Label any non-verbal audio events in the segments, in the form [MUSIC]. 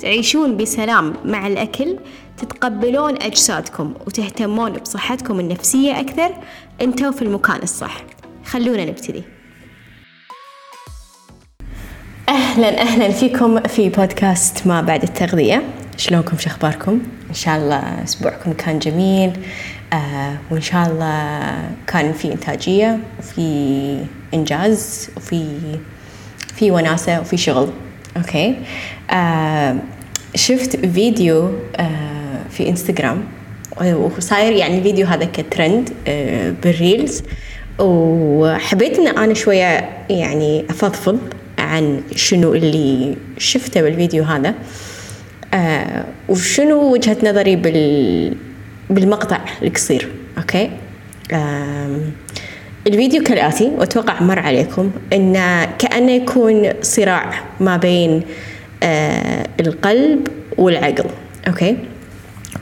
تعيشون بسلام مع الأكل تتقبلون أجسادكم وتهتمون بصحتكم النفسية أكثر. أنتوا في المكان الصح. خلونا نبتدي. أهلا أهلا فيكم في بودكاست ما بعد التغذية. شلونكم؟ شو أخباركم؟ إن شاء الله أسبوعكم كان جميل. آه وإن شاء الله كان في إنتاجية وفي إنجاز وفي في وناسة وفي شغل. okay آه شفت فيديو آه في انستغرام وصاير يعني الفيديو هذا كترند آه بال reels. وحبيت إن أنا شوية يعني أفضفض عن شنو اللي شفته بالفيديو هذا. آه وشنو وجهة نظري بال بالمقطع القصير. okay آه الفيديو كالآتي وأتوقع مر عليكم إنه كأنه يكون صراع ما بين آه القلب والعقل okay؟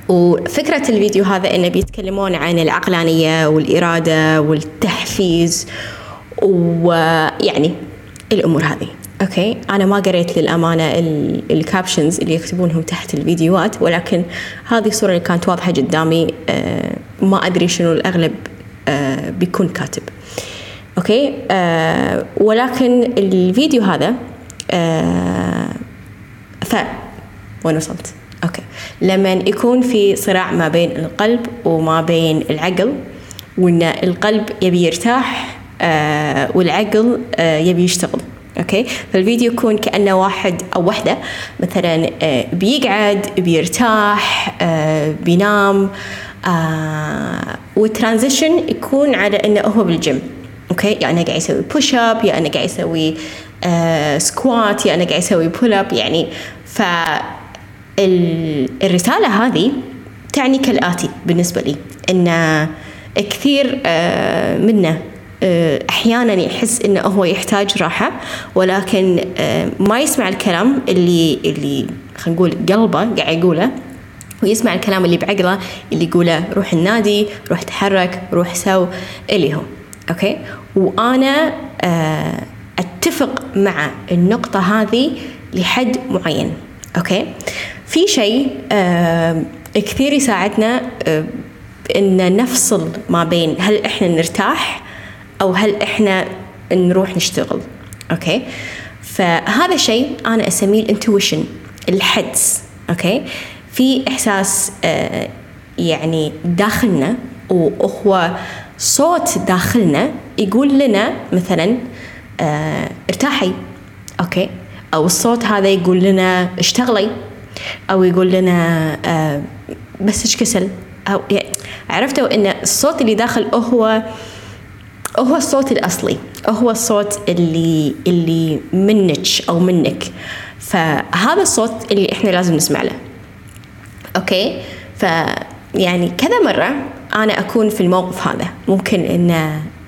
وفكرة الفيديو هذا إنه بيتكلمون عن العقلانية والإرادة والتحفيز ويعني الأمور هذه okay؟ أنا ما قريت للأمانة ال captions اللي يكتبونهم تحت الفيديوهات ولكن هذه الصورة اللي كانت واضحة قدامي آه ما أدري شنو الأغلب بيكون كاتب. okay؟ آه ولكن الفيديو هذا آه ف وين وصلت؟ okay. لما يكون في صراع ما بين القلب وما بين العقل وإن القلب يبي يرتاح آه والعقل آه يبي يشتغل. okay؟ فالفيديو يكون كأنه واحد أو وحدة. مثلا آه بيقعد بيرتاح آه بينام آه وال transition يكون على إنه هو بالجيم okay يعني أنا قاعد يسوي push up يا أنا قاعد يسوي آه squat يا أنا قاعد يسوي pull up يعني. ف الرسالة هذه تعني كالآتي بالنسبة لي إن كثير آه منا أحيانا يحس إنه هو يحتاج راحة ولكن ما يسمع الكلام اللي اللي خلينا نقول قلبه قاعد يقوله. ويسمع الكلام اللي بعقله اللي يقوله روح النادي روح تحرك روح سو. اللي هو. okay؟ وأنا أتفق مع النقطة هذه لحد معين. okay؟ في شيء كثير يساعدنا إن نفصل ما بين هل إحنا نرتاح أو هل إحنا نروح نشتغل. okay؟ فهذا الشيء أنا أسميه ال intuition الحدس. okay؟ في إحساس آه يعني داخلنا وهو صوت داخلنا يقول لنا مثلا آه ارتاحي okay؟ أو الصوت هذا يقول لنا اشتغلي أو يقول لنا آه بس إيش كسل؟ أو يعني عرفتوا إن الصوت اللي داخل هو هو الصوت الأصلي هو الصوت اللي اللي منك أو منك. فهذا الصوت اللي إحنا لازم نسمع له. أوكي؟ فيعني كذا مرة أنا أكون في الموقف هذا. ممكن إن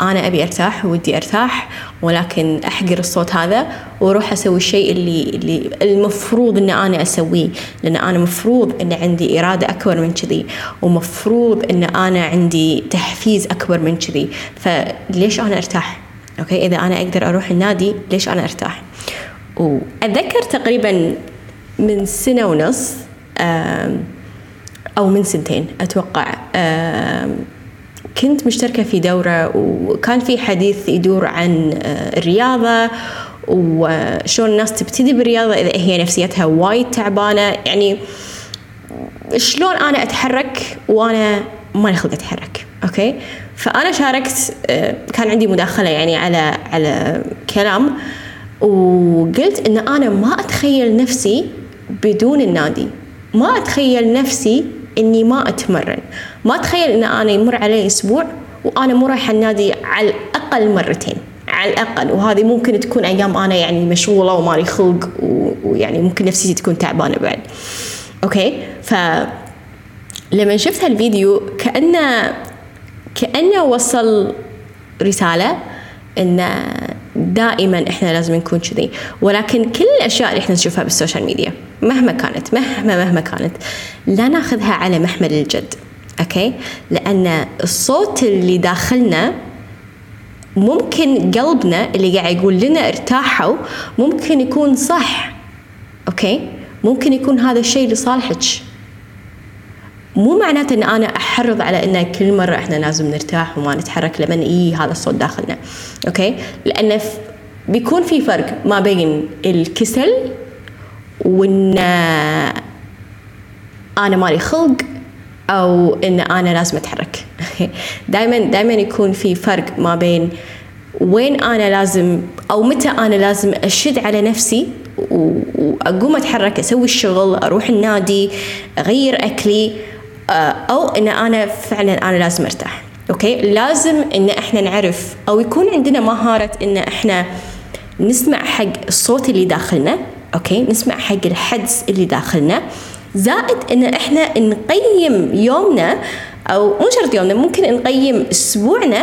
أنا أبي أرتاح ودي أرتاح ولكن أحقر الصوت هذا وأروح أسوي الشيء اللي اللي المفروض إن أنا أسويه. لأن أنا مفروض إن عندي إرادة أكبر من كذي ومفروض إن أنا عندي تحفيز أكبر من كذي. فليش أنا أرتاح؟ أوكي؟ إذا أنا أقدر أروح النادي ليش أنا أرتاح؟ وأتذكر تقريبا من سنة ونص أو من سنتين أتوقع. كنت مشتركة في دورة وكان في حديث يدور عن الرياضة وشلون الناس تبتدي بالرياضة إذا هي نفسيتها وايد تعبانة. يعني شلون أنا أتحرك وأنا ما خلق أتحرك أوكي؟ فأنا شاركت كان عندي مداخلة يعني على على كلام وقلت إن أنا ما أتخيل نفسي بدون النادي. ما أتخيل نفسي إني ما أتمرن. ما أتخيل إن أنا يمر علي أسبوع وأنا مو رايحة النادي على الأقل مرتين. على الأقل. وهذه ممكن تكون أيام أنا يعني مشغولة ومالي خلق ويعني ممكن نفسيتي تكون تعبانة بعد. okay؟ ف لما شفت هالفيديو كانه كأنه وصل رسالة إن دائما إحنا لازم نكون كذي. ولكن كل الأشياء اللي إحنا نشوفها بال social media. مهما كانت مهما مهما كانت لا ناخذها على محمل الجد okay؟ لأن الصوت اللي داخلنا ممكن قلبنا اللي قاعد يقول لنا ارتاحوا ممكن يكون صح okay؟ ممكن يكون هذا الشيء لصالحك. مو معناته إن أنا أحرض على إن كل مرة إحنا لازم نرتاح وما نتحرك لمن إي هذا الصوت داخلنا okay؟ لأن بيكون في فرق ما بين الكسل وإن أنا مالي خلق أو إن أنا لازم أتحرك. [LAUGHS] دائما دائما يكون في فرق ما بين وين أنا لازم أو متى أنا لازم أشد على نفسي وأقوم أتحرك أسوي الشغل أروح النادي أغير أكلي آه، أو إن أنا فعلا أنا لازم أرتاح. okay؟ لازم إن إحنا نعرف أو يكون عندنا مهارة إن إحنا نسمع حق الصوت اللي داخلنا okay؟ نسمع حق الحدس اللي داخلنا. زائد إن إحنا نقيم يومنا أو مو شرط يومنا ممكن نقيم أسبوعنا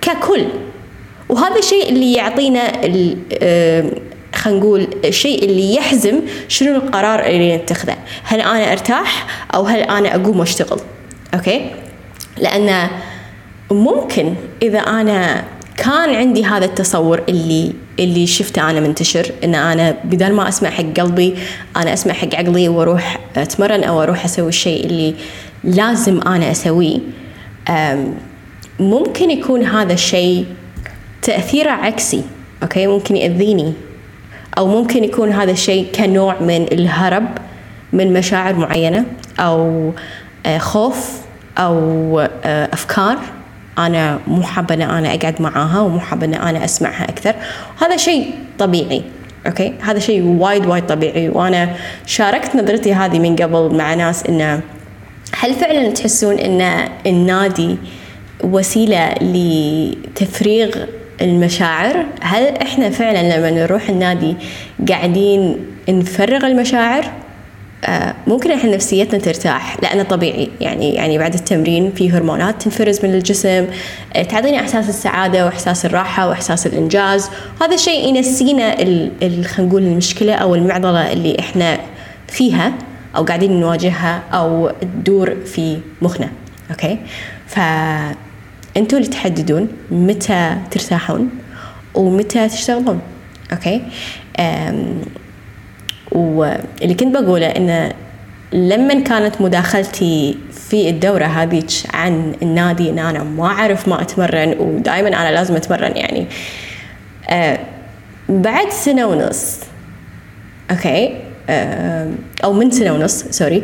ككل. وهذا الشيء اللي يعطينا خلينا نقول الشيء اللي يحزم شنو القرار اللي نتخذه. هل أنا أرتاح أو هل أنا أقوم وأشتغل؟ أوكي؟ لأن ممكن إذا أنا كان عندي هذا التصور اللي اللي شفته أنا منتشر إن أنا بدل ما أسمع حق قلبي أنا أسمع حق عقلي وأروح أتمرن أو أروح أسوي الشيء اللي لازم أنا أسويه. ممكن يكون هذا الشيء تأثيره عكسي okay؟ ممكن يأذيني. أو ممكن يكون هذا الشيء كنوع من الهرب من مشاعر معينة أو آه، خوف أو آه، أفكار. أنا مو حابة إن أنا أقعد معاها ومو حابه إن أنا أسمعها أكثر. هذا شيء طبيعي okay؟ هذا شيء وايد وايد طبيعي. وأنا شاركت نظرتي هذه من قبل مع ناس إنه هل فعلا تحسون إن النادي وسيلة لتفريغ المشاعر؟ هل إحنا فعلا لما نروح النادي قاعدين نفرغ المشاعر؟ ممكن إحنا نفسيتنا ترتاح لأنه طبيعي. يعني يعني بعد التمرين في هرمونات تنفرز من الجسم آه تعطينا إحساس السعادة وإحساس الراحة وإحساس الإنجاز. هذا الشيء ينسينا خلينا نقول المشكلة أو المعضلة اللي إحنا فيها أو قاعدين نواجهها أو تدور في مخنا. okay؟ ف أنتوا اللي تحددون متى ترتاحون ومتى تشتغلون. okay؟ واللي كنت بقوله إنه لما كانت مداخلتي في الدورة هذيك عن النادي إن أنا ما أعرف ما أتمرن ودائما أنا لازم أتمرن يعني. أه بعد سنة ونص okay؟ أه أو من سنة ونص sorry.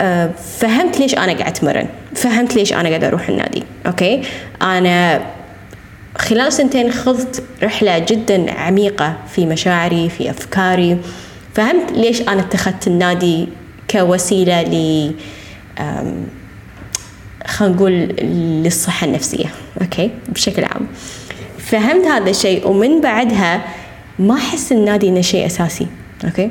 أه فهمت ليش أنا قاعد أتمرن. فهمت ليش أنا قاعد أروح النادي okay؟ أنا خلال سنتين خضت رحلة جدا عميقة في مشاعري في أفكاري. فهمت ليش أنا اتخذت النادي كوسيلة ل خلينا نقول للصحة النفسية okay؟ بشكل عام. فهمت هذا الشيء ومن بعدها ما أحس النادي إنه شيء أساسي okay؟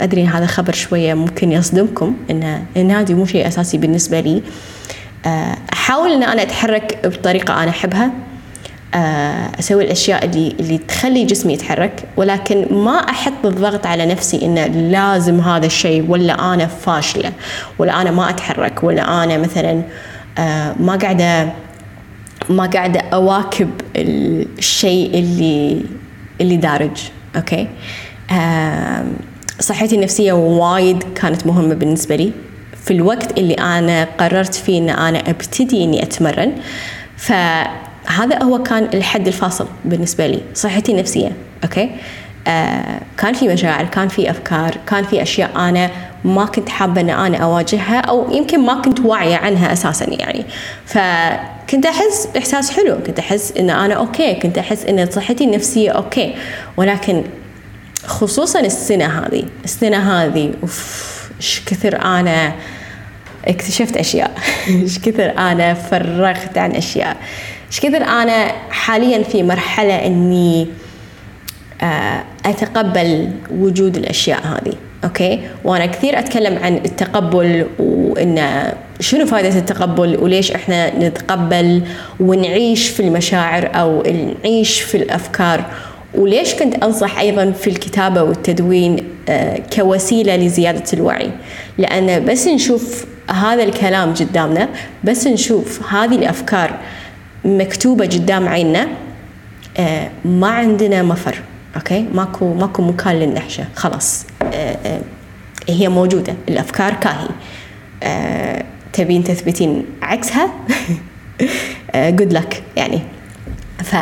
أدري هذا خبر شوية ممكن يصدمكم إن النادي مو شيء أساسي بالنسبة لي. آه، أحاول إن أنا أتحرك بطريقة أنا أحبها. آه، أسوي الأشياء اللي اللي تخلي جسمي يتحرك ولكن ما أحط الضغط على نفسي انه لازم هذا الشيء ولا أنا فاشلة ولا أنا ما أتحرك ولا أنا مثلا آه، ما قاعدة ما قاعدة أواكب الشيء اللي اللي دارج okay؟ صحتي النفسية وايد كانت مهمة بالنسبة لي. في الوقت اللي أنا قررت فيه أن أنا أبتدي إني أتمرن فهذا هو كان الحد الفاصل بالنسبة لي صحتي النفسية okay؟ آه كان في مشاعر كان في أفكار كان في أشياء أنا ما كنت حابة أن أنا أواجهها أو يمكن ما كنت واعية عنها أساسا يعني. فكنت أحس إحساس حلو كنت أحس أن أنا okay كنت أحس أن صحتي النفسية okay. ولكن خصوصا السنة هذه السنة هذه أوف إيش كثر أنا اكتشفت أشياء [LAUGHS] إيش كثر أنا فرغت عن أشياء. إيش كثر أنا حاليا في مرحلة إني آه، أتقبل وجود الأشياء هذه أوكي؟ وأنا كثير أتكلم عن التقبل وإن شنو فائده التقبل وليش إحنا نتقبل ونعيش في المشاعر أو نعيش في الأفكار. وليش كنت أنصح أيضا في الكتابة والتدوين آه، كوسيلة لزيادة الوعي؟ لأن بس نشوف هذا الكلام قدامنا بس نشوف هذه الأفكار مكتوبة قدام عيننا آه، ما عندنا مفر okay؟ ماكو ماكو مكان للنحشة خلاص. آه، هي موجودة الأفكار كاهي. تبين تثبتين عكسها؟ good [LAUGHS] luck يعني. ف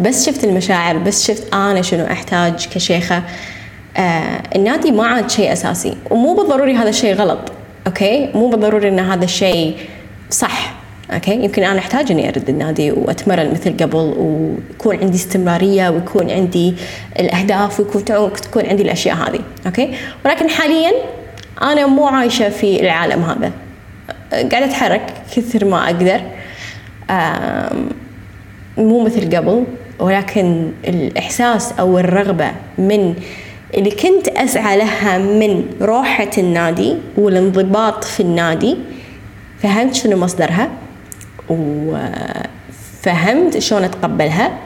بس شفت المشاعر بس شفت أنا شنو أحتاج كشيخة. آه النادي ما عاد شيء أساسي ومو بالضروري هذا الشيء غلط okay؟ مو بالضروري إن هذا الشيء صح. okay يمكن أنا أحتاج إني أرد النادي وأتمرن مثل قبل ويكون عندي استمرارية ويكون عندي الأهداف ويكون تكون عندي الأشياء هذه. okay ولكن حاليا أنا مو عايشة في العالم هذا. قاعدة أتحرك كثر ما أقدر. مو مثل قبل ولكن الإحساس أو الرغبة من اللي كنت أسعى لها من روحة النادي والانضباط في النادي فهمت شنو مصدرها؟ وفهمت شلون أتقبلها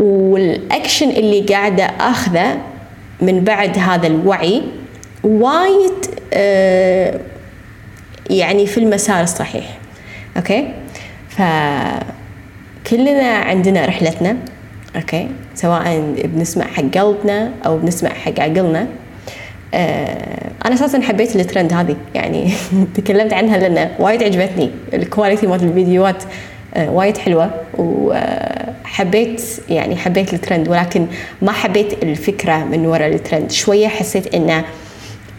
والأكشن اللي قاعدة أخذه من بعد هذا الوعي وايد آه، يعني في المسار الصحيح. okay؟ فكلنا عندنا رحلتنا okay؟ سواء بنسمع حق قلبنا أو بنسمع حق عقلنا آه أنا أساسا حبيت الترند هذه. يعني [LAUGHS] تكلمت عنها لأن وايد عجبتني. ال quality مال الفيديوهات آه وايد حلوة. وحبيت يعني حبيت الترند ولكن ما حبيت الفكرة من وراء الترند شوية حسيت إنه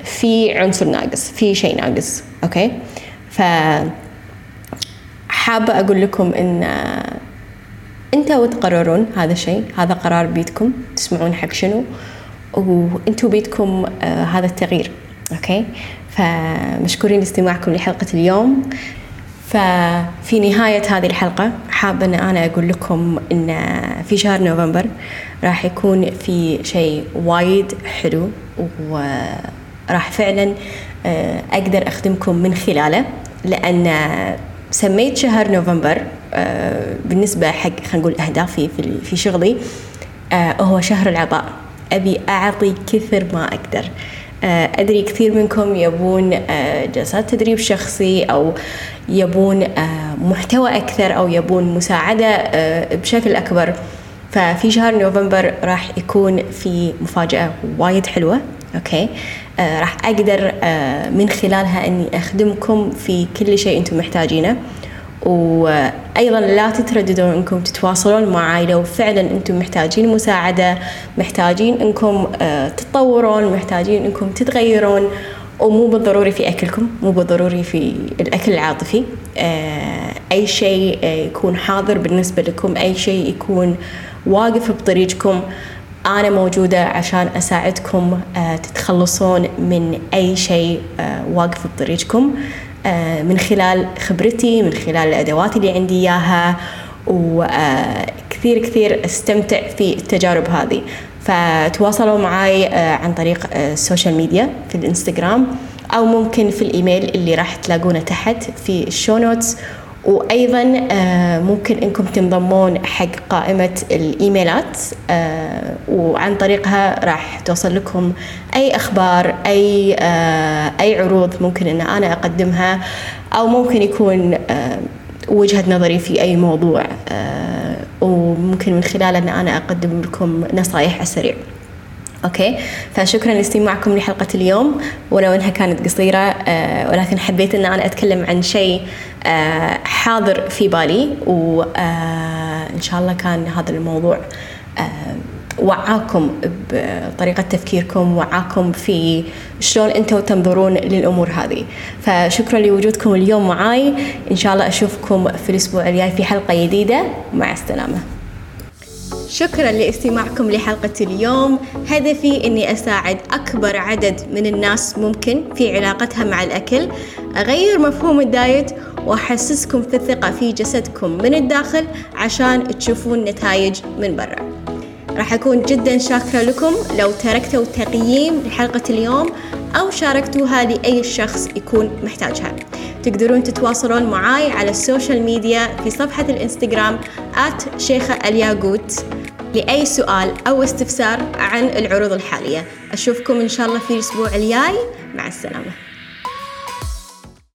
في عنصر ناقص في شيء ناقص. okay؟ ف حابة أقول لكم إن أنتوا تقررون هذا الشيء هذا قرار بيدكم تسمعون حق شنو؟ وأنتوا بيدكم آه هذا التغيير. أوكي؟ فمشكورين لاستماعكم لحلقة اليوم. ففي نهاية هذه الحلقة حابة أن أنا أقول لكم أن في شهر نوفمبر راح يكون في شيء وايد حلو وراح فعلا آه، أقدر أخدمكم من خلاله لأن سميت شهر نوفمبر آه، بالنسبة حق خلينا نقول أهدافي في شغلي آه، هو شهر العطاء. أبي أعطي كثر ما أقدر. أدري كثير منكم يبون جلسات تدريب شخصي أو يبون محتوى أكثر أو يبون مساعدة بشكل أكبر. ففي شهر نوفمبر راح يكون في مفاجأة وايد حلوة. أوكي؟ راح أقدر من خلالها أني أخدمكم في كل شيء أنتم محتاجينه. وأيضا لا تترددون إنكم تتواصلون معي لو فعلا أنتم محتاجين مساعدة محتاجين إنكم آه، تتطورون محتاجين إنكم تتغيرون ومو بالضروري في أكلكم مو بالضروري في الأكل العاطفي. آه، أي شيء آه، يكون حاضر بالنسبة لكم أي شيء يكون واقف بطريقكم أنا موجودة عشان أساعدكم تتخلصون من أي شيء واقف بطريقكم. من خلال خبرتي من خلال الأدوات اللي عندي إياها وكثير كثير استمتع في التجارب هذه. فتواصلوا معي آه، عن طريق آه، ال social media في الإنستغرام أو ممكن في الإيميل اللي راح تلاقونه تحت في ال show notes وأيضا آه، ممكن إنكم تنضمون حق قائمة الإيميلات آه، وعن طريقها راح توصل لكم أي أخبار أي آه، أي عروض ممكن إن أنا أقدمها أو ممكن يكون وجهة نظري في أي موضوع وممكن من خلال إن أنا أقدم لكم نصائح على السريع أوكي؟ فشكرا لاستماعكم لحلقة اليوم. ولو انها كانت قصيرة آه ولكن حبيت إن أنا أتكلم عن شيء آه حاضر في بالي. وان آه شاء الله كان هذا الموضوع وعاكم بطريقة تفكيركم وعاكم في شلون أنتم تنظرون للأمور هذه. فشكرا لوجودكم اليوم معاي. إن شاء الله أشوفكم في الأسبوع الجاي في حلقة جديدة. مع السلامة. شكرا لاستماعكم لحلقة اليوم. هدفي أني أساعد أكبر عدد من الناس ممكن في علاقتها مع الأكل. أغير مفهوم ال diet وأحسسكم في الثقة في جسدكم من الداخل عشان تشوفون نتائج من برا. راح أكون جدا شاكرة لكم لو تركتوا تقييم لحلقة اليوم. أو شاركتوها لأي شخص يكون محتاجها. تقدرون تتواصلون معاي على ال social media في صفحة الإنستغرام شيخة الياقوت لأي سؤال أو استفسار عن العروض الحالية. أشوفكم إن شاء الله في الأسبوع الجاي. مع السلامة.